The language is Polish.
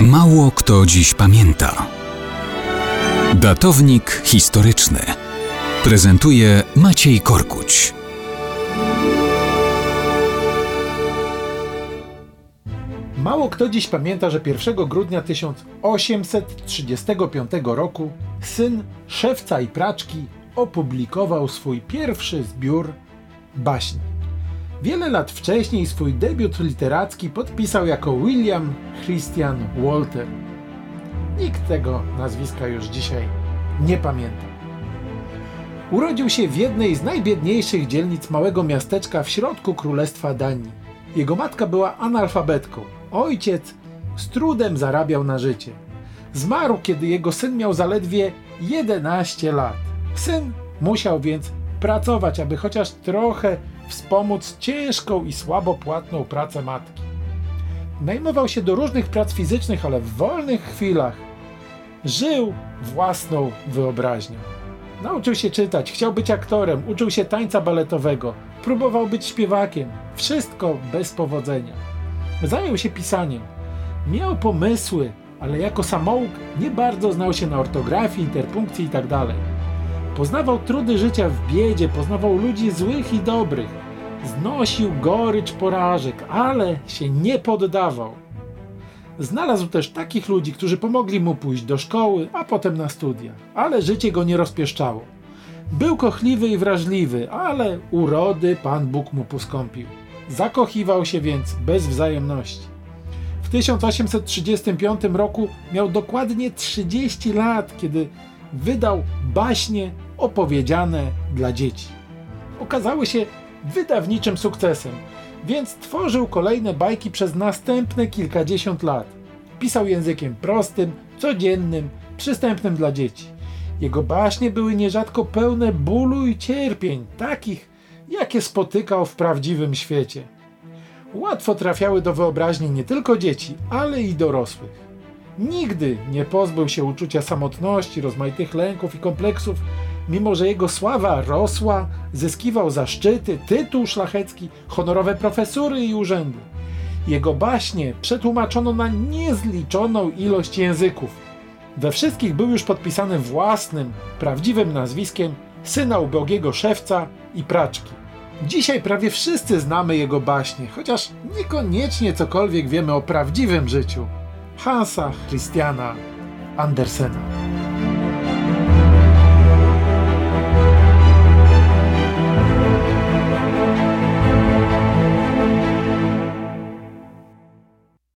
Mało kto dziś pamięta. Datownik historyczny prezentuje Maciej Korkuć. Mało kto dziś pamięta, że 1 grudnia 1835 roku syn szewca i praczki opublikował swój pierwszy zbiór baśni. Wiele lat wcześniej swój debiut literacki podpisał jako William Christian Walter. Nikt tego nazwiska już dzisiaj nie pamięta. Urodził się w jednej z najbiedniejszych dzielnic małego miasteczka w środku Królestwa Danii. Jego matka była analfabetką. Ojciec z trudem zarabiał na życie. Zmarł, kiedy jego syn miał zaledwie 11 lat. Syn musiał więc pracować, aby chociaż trochę wspomóc ciężką i słabo płatną pracę matki. Najmował się do różnych prac fizycznych, ale w wolnych chwilach żył własną wyobraźnią. Nauczył się czytać, chciał być aktorem, uczył się tańca baletowego, próbował być śpiewakiem. Wszystko bez powodzenia. Zajął się pisaniem. Miał pomysły, ale jako samouk nie bardzo znał się na ortografii, interpunkcji itd. Tak poznawał trudy życia w biedzie, poznawał ludzi złych i dobrych. Znosił gorycz porażek, ale się nie poddawał. Znalazł też takich ludzi, którzy pomogli mu pójść do szkoły, a potem na studia, ale życie go nie rozpieszczało. Był kochliwy i wrażliwy, ale urody Pan Bóg mu poskąpił. Zakochiwał się więc bez wzajemności. W 1835 roku miał dokładnie 30 lat, kiedy wydał baśnie opowiedziane dla dzieci. Okazały się wydawniczym sukcesem, więc tworzył kolejne bajki przez następne kilkadziesiąt lat. Pisał językiem prostym, codziennym, przystępnym dla dzieci. Jego baśnie były nierzadko pełne bólu i cierpień, takich, jakie spotykał w prawdziwym świecie. Łatwo trafiały do wyobraźni nie tylko dzieci, ale i dorosłych. Nigdy nie pozbył się uczucia samotności, rozmaitych lęków i kompleksów, mimo że jego sława rosła, zyskiwał zaszczyty, tytuł szlachecki, honorowe profesury i urzędy. Jego baśnie przetłumaczono na niezliczoną ilość języków. We wszystkich był już podpisany własnym, prawdziwym nazwiskiem syna ubogiego szewca i praczki. Dzisiaj prawie wszyscy znamy jego baśnie, chociaż niekoniecznie cokolwiek wiemy o prawdziwym życiu Hansa Christiana Andersena.